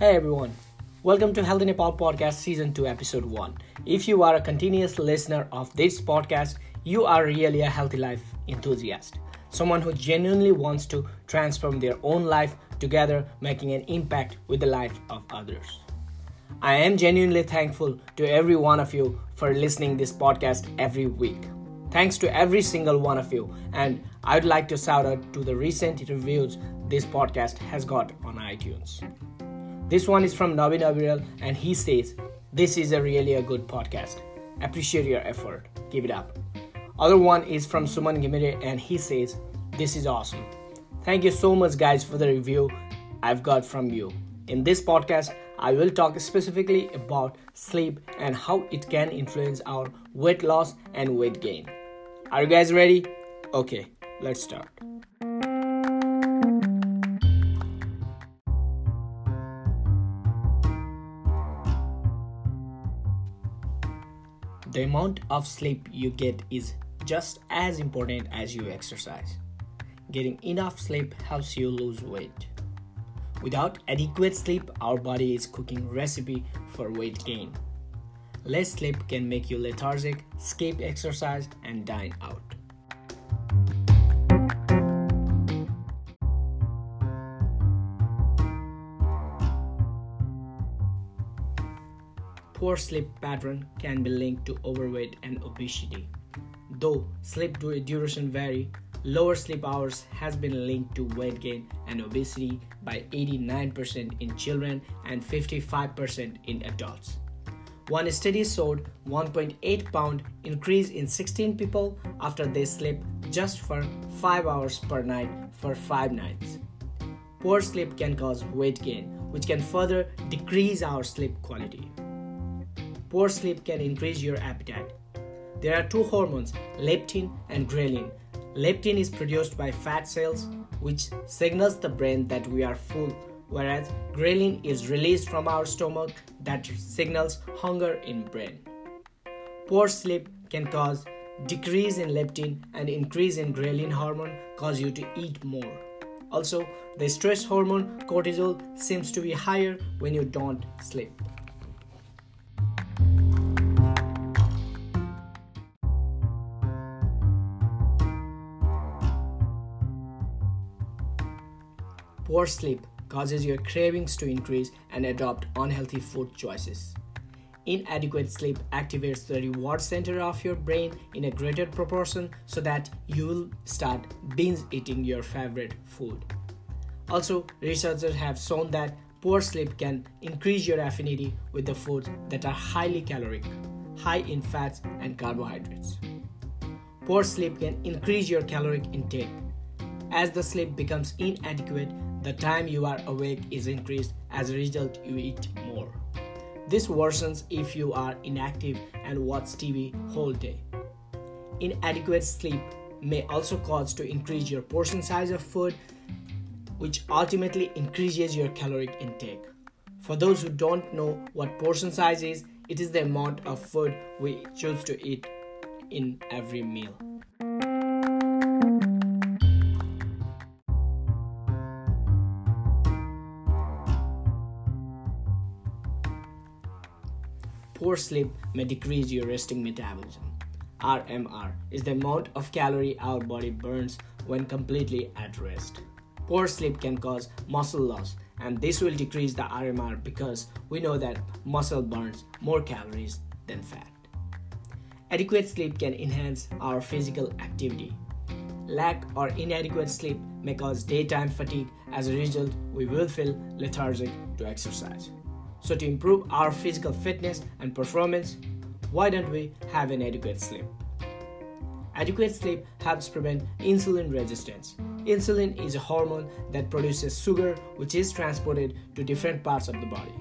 Hey everyone, welcome to Health Nepal podcast season 2 episode 1. If you are a continuous listener of this podcast, you are really a healthy life enthusiast. Someone who genuinely wants to transform their own life together, making an impact with the life of others. I am genuinely thankful to every one of you for listening this podcast every week. Thanks to every single one of you, and I'd like to shout out to the recent reviews this podcast has got on iTunes. This one is from Navin Abiral, and he says, This is a really a good podcast. Appreciate your effort. Give it up. Other one is from Suman Ghimire, and he says, This is awesome. Thank you so much, guys, for the review I've got from you. In this podcast, I will talk specifically about sleep and how it can influence our weight loss and weight gain. Are you guys ready? Okay, let's start. The amount of sleep you get is just as important as you exercise. Getting enough sleep helps you lose weight. Without adequate sleep, our body is cooking recipe for weight gain. Less sleep can make you lethargic, skip exercise, and dine out. Poor sleep pattern can be linked to overweight and obesity. Though sleep duration vary, lower sleep hours has been linked to weight gain and obesity by 89% in children and 55% in adults. One study showed 1.8 pound increase in 16 people after they slept just for 5 hours per night for 5 nights. Poor sleep can cause weight gain, which can further decrease our sleep quality. Poor sleep can increase your appetite. There are two hormones, leptin and ghrelin. Leptin is produced by fat cells, which signals the brain that we are full, whereas ghrelin is released from our stomach that signals hunger in brain. Poor sleep can cause decrease in leptin and increase in ghrelin hormone cause you to eat more. Also, the stress hormone cortisol seems to be higher when you don't sleep. Poor sleep causes your cravings to increase and adopt unhealthy food choices. Inadequate sleep activates the reward center of your brain in a greater proportion so that you will start binge eating your favorite food. Also, researchers have shown that poor sleep can increase your affinity with the foods that are highly caloric, high in fats and carbohydrates. Poor sleep can increase your caloric intake. As the sleep becomes inadequate, the time you are awake is increased, as a result, you eat more. This worsens if you are inactive and watch TV whole day. Inadequate sleep may also cause to increase your portion size of food, which ultimately increases your caloric intake. For those who don't know what portion size is, it is the amount of food we choose to eat in every meal. Poor sleep may decrease your resting metabolism. RMR is the amount of calorie our body burns when completely at rest. Poor sleep can cause muscle loss, and this will decrease the RMR because we know that muscle burns more calories than fat. Adequate sleep can enhance our physical activity. Lack or inadequate sleep may cause daytime fatigue. As a result, we will feel lethargic to exercise. So, to improve our physical fitness and performance, why don't we have an adequate sleep? Adequate sleep helps prevent insulin resistance. Insulin is a hormone that produces sugar which is transported to different parts of the body.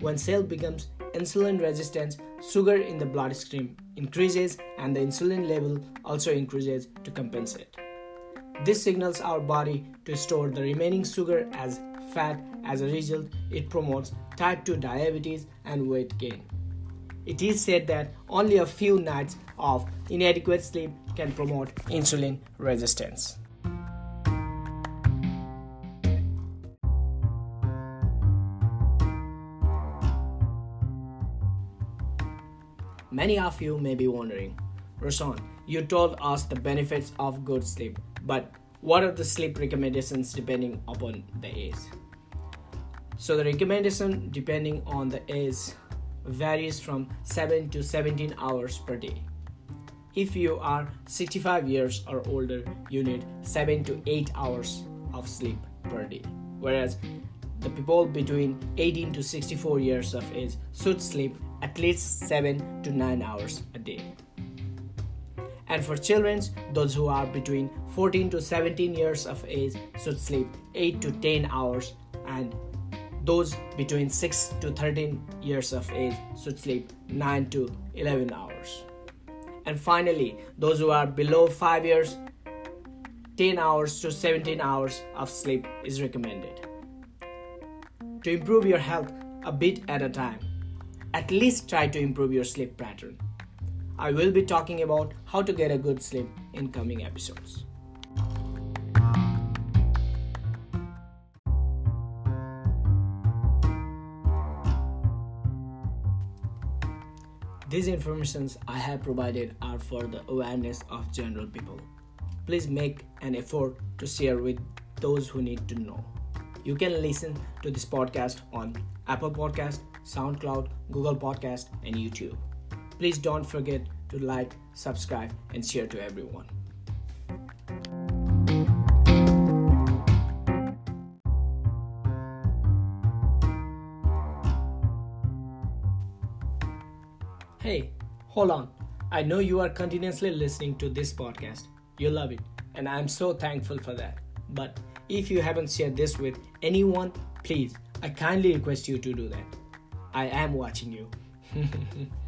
When cell becomes insulin resistant, sugar in the bloodstream increases and the insulin level also increases to compensate. This signals our body to store the remaining sugar as fat. As a result, it promotes type 2 diabetes and weight gain. It is said that only a few nights of inadequate sleep can promote insulin resistance. Many of you may be wondering, Roshan, you told us the benefits of good sleep, but what are the sleep recommendations depending upon the age? So the recommendation depending on the age varies from 7 to 17 hours per day. If you are 65 years or older, you need 7 to 8 hours of sleep per day. Whereas the people between 18 to 64 years of age should sleep at least 7 to 9 hours a day. And for children, those who are between 14 to 17 years of age should sleep 8 to 10 hours and those between 6 to 13 years of age should sleep 9 to 11 hours. And finally, those who are below 5 years, 10 hours to 17 hours of sleep is recommended. To improve your health a bit at a time, at least try to improve your sleep pattern. I will be talking about how to get a good sleep in coming episodes. These informations I have provided are for the awareness of general people. Please make an effort to share with those who need to know. You can listen to this podcast on Apple Podcast, SoundCloud, Google Podcast, and YouTube. Please don't forget to like, subscribe, and share to everyone. Hey, hold on. I know you are continuously listening to this podcast. You love it, and I'm so thankful for that. But if you haven't shared this with anyone, please, I kindly request you to do that. I am watching you.